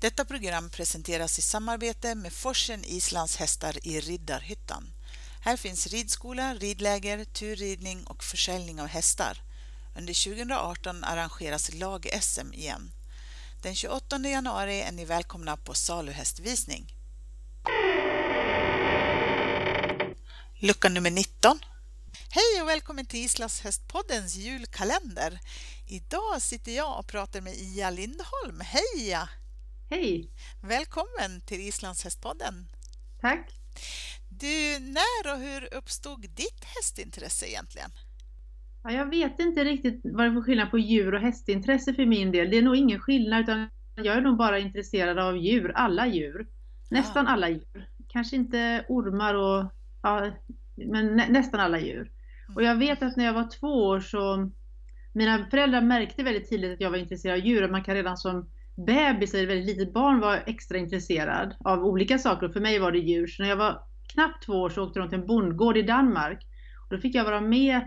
Detta program presenteras i samarbete med Forsen Islands hästar i Riddarhyttan. Här finns ridskola, ridläger, turridning och försäljning av hästar. Under 2018 arrangeras lag-SM igen. Den 28 januari är ni välkomna på saluhästvisning. Lucka nummer 19. Hej och välkommen till Islandshästpoddens julkalender. Idag sitter jag och pratar med Ia Lindholm. Hej Ia! Hej! Välkommen till Islandshästpodden. Tack! Du, när och hur uppstod ditt hästintresse egentligen? Ja, jag vet inte riktigt vad det är för skillnad på djur och hästintresse för min del. Det är nog ingen skillnad utan jag är nog bara intresserad av djur, alla djur. Nästan alla djur. Kanske inte ormar och ja, men nä nästan alla djur. Och jag vet att när jag var två år så mina föräldrar märkte väldigt tidigt att jag var intresserad av djur. Man kan redan som bebis eller väldigt litet barn var extra intresserad av olika saker. Och för mig var det djur. Så när jag var knappt två år så åkte de till en bondgård i Danmark. Och då fick jag vara med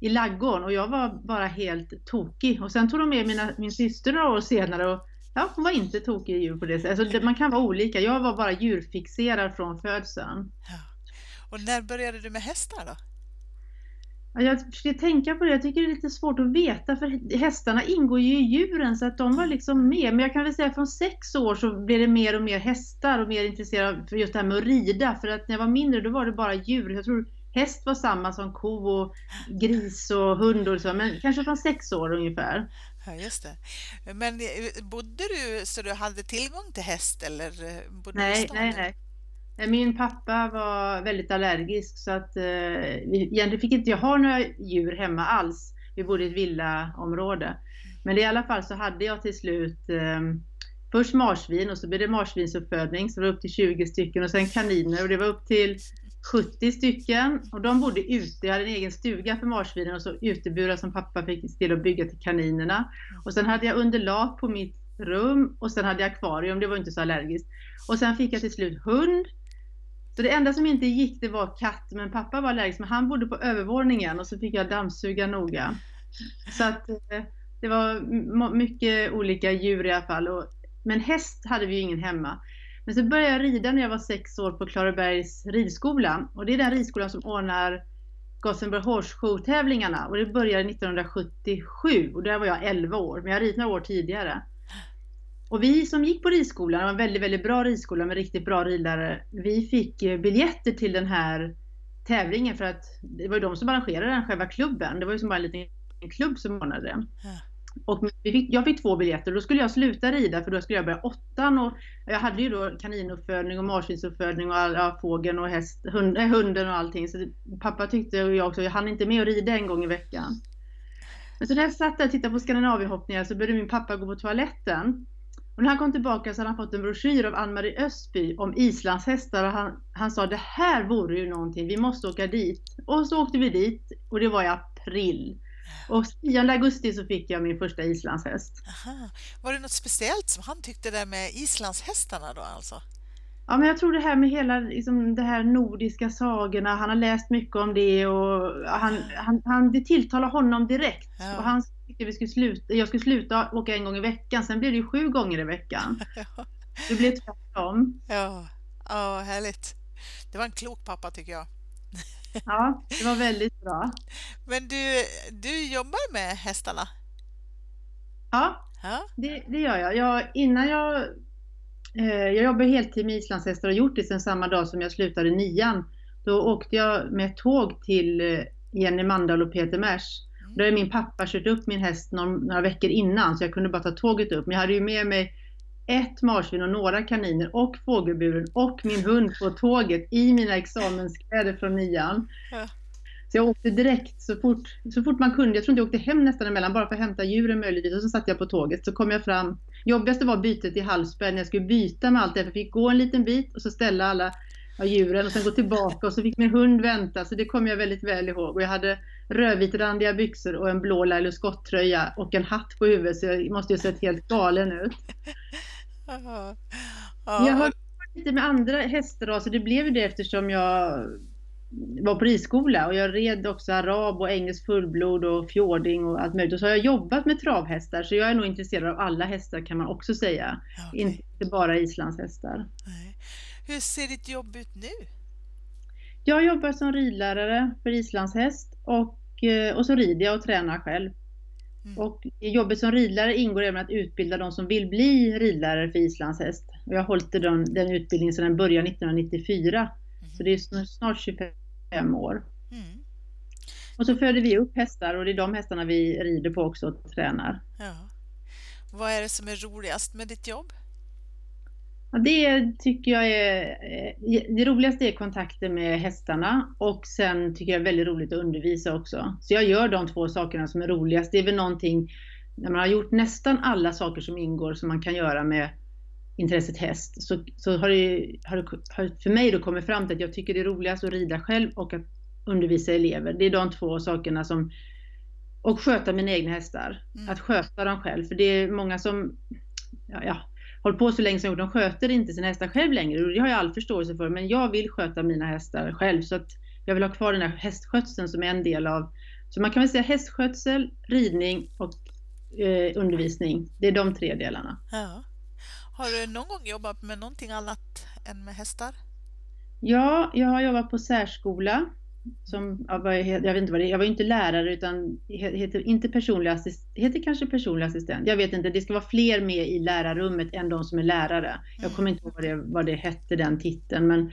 i laggården och jag var bara helt tokig. Och sen tog de med mina, min syster några år senare och ja, hon var inte tokig i djur på det sättet. Alltså, man kan vara olika. Jag var bara djurfixerad från födseln. Ja. Och när började du med hästar då? Jag försöker tänka på det. Jag tycker det är lite svårt att veta för hästarna ingår ju i djuren så att de var liksom med. Men jag kan väl säga från sex år så blev det mer och mer hästar och mer intresserad för just det här med att rida. För att när jag var mindre då var det bara djur. Jag tror häst var samma som ko och gris och hund och så. Men kanske från sex år ungefär. Ja, just det. Men eh, bodde du så du hade tillgång till häst eller eh, bodde nej, nej, nej. Eh, min pappa var väldigt allergisk så att eh, egentligen fick inte jag ha några djur hemma alls. Vi bodde i ett villaområde. Men i alla fall så hade jag till slut eh, först marsvin och så blev det marsvinsuppfödning så det var upp till 20 stycken och sen kaniner och det var upp till 70 stycken och de bodde ute. Jag hade en egen stuga för marsvinen och så uteburar som pappa fick till att bygga till kaninerna. Och sen hade jag underlag på mitt rum och sen hade jag akvarium, det var inte så allergiskt. Och sen fick jag till slut hund så det enda som inte gick det var katt, men pappa var allergisk, men han bodde på övervåningen och så fick jag dammsuga noga. Så att eh, det var mycket olika djur i alla fall. Och, men häst hade vi ju ingen hemma. Men så började jag rida när jag var sex år på Klarabergs ridskola. Och det är den ridskolan som ordnar Gothenburg Horse Show-tävlingarna. Och det började 1977 och där var jag 11 år, men jag har ridit några år tidigare. Och vi som gick på ridskolan, det var en väldigt, väldigt bra ridskola med riktigt bra ridlärare, vi fick eh, biljetter till den här tävlingen för att det var ju de som arrangerade den, själva klubben. Det var ju som bara en liten klubb som ordnade det. Och fick, jag fick två biljetter och då skulle jag sluta rida för då skulle jag börja åttan och jag hade ju då kaninuppfödning och marsvinsuppfödning och all, ja, fågeln och häst, hund, äh, hunden och allting. Så pappa tyckte och jag också, jag hann inte med att rida en gång i veckan. Men så när jag satt där och tittade på skandinaviehoppningar så började min pappa gå på toaletten. Och när han kom tillbaka så hade han fått en broschyr av Ann-Marie Östby om islandshästar och han, han sa det här vore ju någonting, vi måste åka dit. Och så åkte vi dit och det var i april. Och 10 augusti så fick jag min första islandshäst. Aha. Var det något speciellt som han tyckte där med islandshästarna då alltså? Ja, men jag tror det här med hela liksom, det här nordiska sagorna, han har läst mycket om det och han, han, han, det tilltalar honom direkt. Ja. Och han tyckte vi skulle sluta, jag skulle sluta åka en gång i veckan, sen blev det ju sju gånger i veckan. Ja. Det blev tvärtom. Ja. ja, härligt. Det var en klok pappa tycker jag. Ja, det var väldigt bra. Men du, du jobbar med hästarna? Ja, ja. Det, det gör jag. jag innan jag Eh, jag jobbar heltid med islandshästar och gjort det sedan samma dag som jag slutade nian. Då åkte jag med tåg till eh, Jenny Mandahl och Peter Mers. Då hade min pappa kört upp min häst några veckor innan så jag kunde bara ta tåget upp. Men jag hade ju med mig ett marsvin och några kaniner och fågelburen och min hund på tåget i mina examenskläder från nian. Ja. Så jag åkte direkt så fort, så fort man kunde. Jag tror inte jag åkte hem nästan emellan bara för att hämta djuren möjligtvis. Och så satt jag på tåget. Så kom jag fram. Jobbigaste var bytet i Hallsberg när jag skulle byta med allt det. Jag fick gå en liten bit och så ställa alla djuren och sen gå tillbaka och så fick min hund vänta. Så det kommer jag väldigt väl ihåg. Och jag hade rödvitrandiga byxor och en blå Laila Scott-tröja och en hatt på huvudet. Så jag måste ju sett helt galen ut. Jag har lite med andra hästraser. Det blev ju det eftersom jag var på ridskola och jag red också arab och engelsk fullblod och fjording och allt möjligt. Och så har jag jobbat med travhästar så jag är nog intresserad av alla hästar kan man också säga. Okay. Inte bara islandshästar. Nej. Hur ser ditt jobb ut nu? Jag jobbar som ridlärare för islandshäst och, och så rider jag och tränar själv. Mm. Och i jobbet som ridlärare ingår även att utbilda de som vill bli ridlärare för islandshäst. Och jag har hållit den, den utbildningen sedan den började 1994. Mm. Så det är snart 25 år. Mm. Och så föder vi upp hästar och det är de hästarna vi rider på också och tränar. Ja. Vad är det som är roligast med ditt jobb? Ja, det tycker jag är, eh, det roligaste är kontakten med hästarna och sen tycker jag är väldigt roligt att undervisa också. Så jag gör de två sakerna som är roligast. Det är väl någonting, när man har gjort nästan alla saker som ingår som man kan göra med intresset häst, så, så har, det, har det har för mig då kommit fram till att jag tycker det är roligast att rida själv och att undervisa elever. Det är de två sakerna som, och sköta mina egna hästar. Mm. Att sköta dem själv, för det är många som, ja, ja hållit på så länge som de sköter inte sina hästar själv längre och det har jag all förståelse för men jag vill sköta mina hästar själv så att jag vill ha kvar den här hästskötseln som är en del av så man kan väl säga hästskötsel, ridning och eh, undervisning. Det är de tre delarna. Ja. Har du någon gång jobbat med någonting annat än med hästar? Ja, jag har jobbat på särskola som, jag vet inte vad det är, jag var inte lärare utan heter, inte personlig assistent, heter kanske personlig assistent. Jag vet inte, det ska vara fler med i lärarrummet än de som är lärare. Jag kommer inte ihåg vad det, vad det hette den titeln men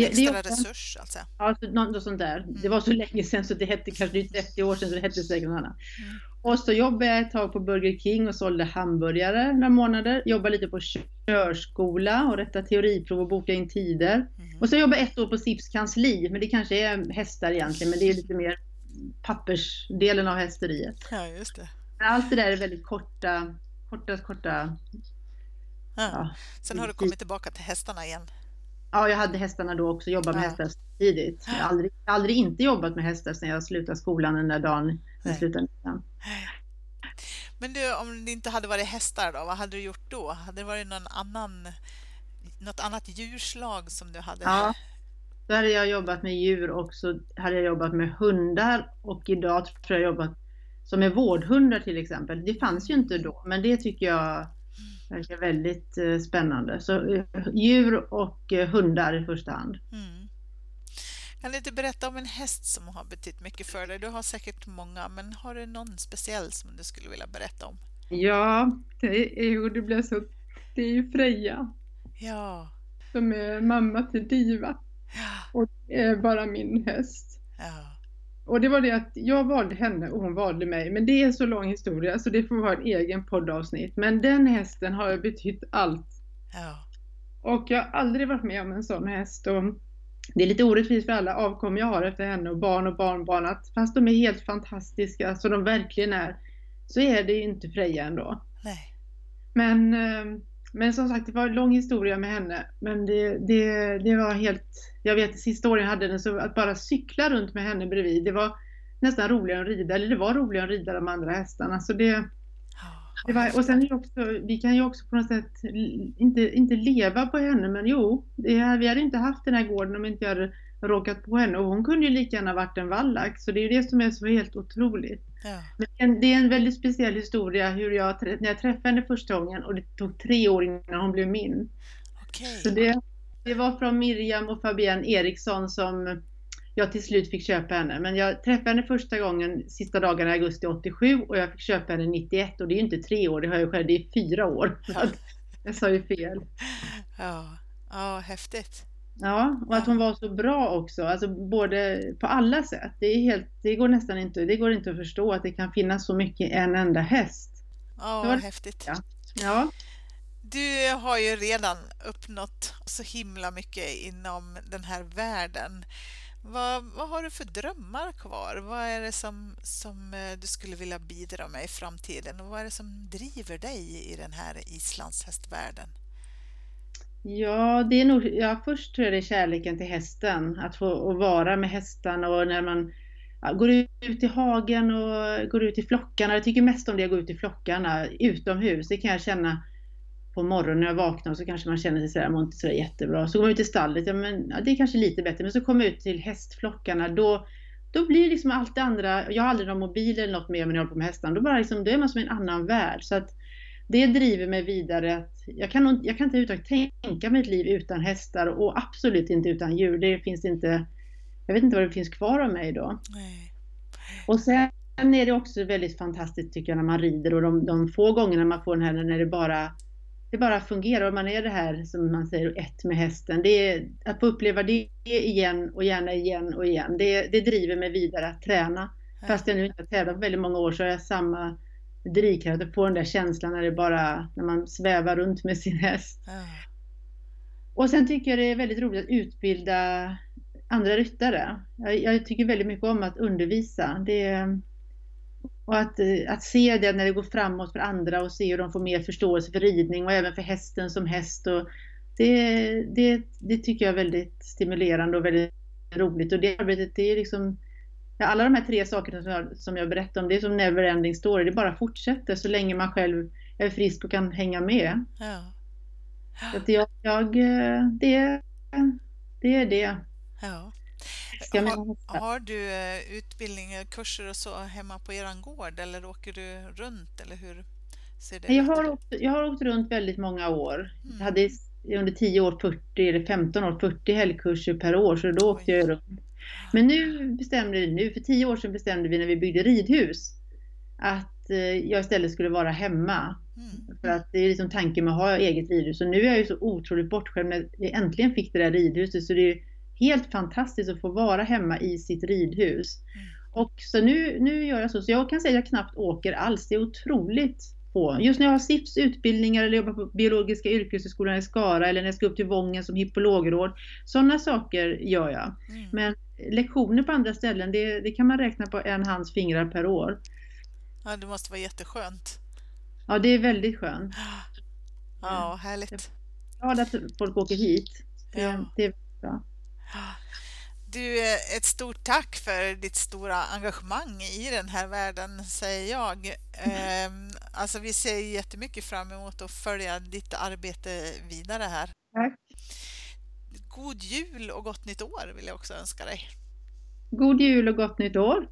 en extra det, resurs alltså? Ja, något sånt där. Mm. Det var så länge sedan så det hette kanske 30 år sedan så det hette säkert något annat. Mm. Och så jobbade jag ett tag på Burger King och sålde hamburgare några månader. Jobbade lite på körskola och rätta teoriprov och boka in tider. Mm. Och så jobbade jag ett år på SIPs kansli, men det kanske är hästar egentligen, men det är lite mer pappersdelen av hästeriet. Ja, just det. Allt det där är väldigt korta, korta, korta... Ja. Ja. Sen har du kommit tillbaka till hästarna igen? Ja, jag hade hästarna då också, jobbat med ja. hästar tidigt. Jag har aldrig, aldrig inte jobbat med hästar sedan jag slutade skolan den där dagen jag slutade nian. Men du, om det inte hade varit hästar då, vad hade du gjort då? Hade det varit någon annan, något annat djurslag som du hade? Ja, då hade jag jobbat med djur och så hade jag jobbat med hundar och idag tror jag jobbat som med vårdhundar till exempel. Det fanns ju inte då, men det tycker jag verkar väldigt eh, spännande. Så eh, djur och eh, hundar i första hand. Mm. Kan du inte berätta om en häst som har betytt mycket för dig? Du har säkert många, men har du någon speciell som du skulle vilja berätta om? Ja, det är ju, det blir så, det är ju Freja. Ja. Som är mamma till Diva. Ja. Och är bara min häst. Ja. Och det var det att jag valde henne och hon valde mig. Men det är så lång historia så det får vara en egen poddavsnitt. Men den hästen har betytt allt. Ja. Och jag har aldrig varit med om en sån häst. Och det är lite orättvist för alla avkom jag har efter henne och barn och barnbarn att fast de är helt fantastiska, så de verkligen är, så är det inte Freja ändå. Nej. Men, eh, men som sagt, det var en lång historia med henne. Men det, det, det var helt, jag vet sista året jag hade den, så att bara cykla runt med henne bredvid, det var nästan roligare att rida, eller det var roligare att rida de andra hästarna. Så det, det var, och sen är också, vi kan ju också på något sätt inte, inte leva på henne, men jo, det, vi hade inte haft den här gården om inte jag hade råkat på henne och hon kunde ju lika gärna varit en vallack, så det är ju det som är så helt otroligt. Ja. Men det är en väldigt speciell historia hur jag, när jag träffade henne första gången och det tog tre år innan hon blev min. Okay. Så det, det var från Miriam och Fabienne Eriksson som jag till slut fick köpa henne. Men jag träffade henne första gången sista dagarna i augusti 87 och jag fick köpa henne 91 och det är ju inte tre år, det har jag själv, det är fyra år. jag sa ju fel. Ja, ja häftigt. Ja, och att hon var så bra också, alltså både på alla sätt. Det, är helt, det går nästan inte, det går inte att förstå att det kan finnas så mycket i en enda häst. Ja, vad häftigt. Ja. ja. Du har ju redan uppnått så himla mycket inom den här världen. Vad, vad har du för drömmar kvar? Vad är det som, som eh, du skulle vilja bidra med i framtiden? Och vad är det som driver dig i den här islandshästvärlden? Ja, det är nog, ja, först tror jag det är kärleken till hästen. Att få att vara med hästarna och när man ja, går ut i hagen och går ut i flockarna. Jag tycker mest om det att gå ut i flockarna utomhus. Det kan jag känna på morgonen när jag vaknar så kanske man känner sig sådär, mår inte sådär jättebra. Så går man ut i stallet, ja men ja, det är kanske lite bättre. Men så kommer jag ut till hästflockarna, då, då blir liksom allt det andra, jag har aldrig någon mobil eller något med mig när jag håller på med hästarna, då, bara liksom, då är man som i en annan värld. Så att det driver mig vidare. Att jag, kan jag kan inte överhuvudtaget tänka mig ett liv utan hästar och absolut inte utan djur. Det finns inte, jag vet inte vad det finns kvar av mig då. Nej. Och sen är det också väldigt fantastiskt tycker jag när man rider och de, de få gångerna man får den här när det bara det bara fungerar och man är det här som man säger ett med hästen. Det är, att få uppleva det igen och gärna igen och igen. Det, det driver mig vidare att träna. Fast jag nu inte har tävlat på väldigt många år så har jag samma drivkraft att få den där känslan när det bara, när man svävar runt med sin häst. Och sen tycker jag det är väldigt roligt att utbilda andra ryttare. Jag, jag tycker väldigt mycket om att undervisa. Det, och att, att se det när det går framåt för andra och se hur de får mer förståelse för ridning och även för hästen som häst. Och det, det, det tycker jag är väldigt stimulerande och väldigt roligt. Och det arbetet, det är liksom alla de här tre sakerna som jag, som jag berättade om, det är som neverending story. Det bara fortsätter så länge man själv är frisk och kan hänga med. Ja. Så att jag, jag, det, det är det. Ja. Har, har, du eh, utbildning, kurser och så hemma på er gård eller åker du runt eller hur ser det jag Har åkt, jag har åkt runt väldigt många år. Mm. Jag hade under 10 år 40 eller 15 år 40 helgkurser per år så då åkte Oj. jag runt. Men nu bestämde vi, nu för 10 år sedan bestämde vi när vi byggde ridhus att eh, jag istället skulle vara hemma. Mm. För att det är liksom tanken med att ha eget ridhus. Och nu är jag ju så otroligt bortskämd när vi äntligen fick det där ridhuset. Så det är helt fantastiskt att få vara hemma i sitt ridhus. Mm. Och så nu, nu gör jag så, så jag kan säga att jag knappt åker alls. Det är otroligt få. Just när jag har SIFs utbildningar eller jobbar på Biologiska yrkeshögskolan i Skara eller när jag ska upp till Vången som hippologråd. Sådana saker gör jag. Mm. Men lektioner på andra ställen, det, det, kan man räkna på en hands fingrar per år. Ja, det måste vara jätteskönt. Ja, det är väldigt skönt. Ja, härligt. Jag är glad att folk åker hit. Det, ja. det är bra. Du, eh, ett stort tack för ditt stora engagemang i den här världen, säger jag. Alltså, vi ser jättemycket fram emot att följa ditt arbete vidare här. Tack. God jul och gott nytt år vill jag också önska dig. God jul och gott nytt år.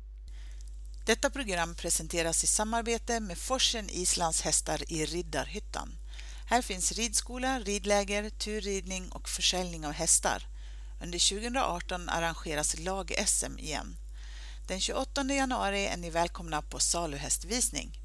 Detta program presenteras i samarbete med Forsen Islands hästar i Riddarhyttan. Här finns ridskola, ridläger, turridning och försäljning av hästar. Under 2018 arrangeras lag-SM igen. Den 28 januari är ni välkomna på saluhästvisning.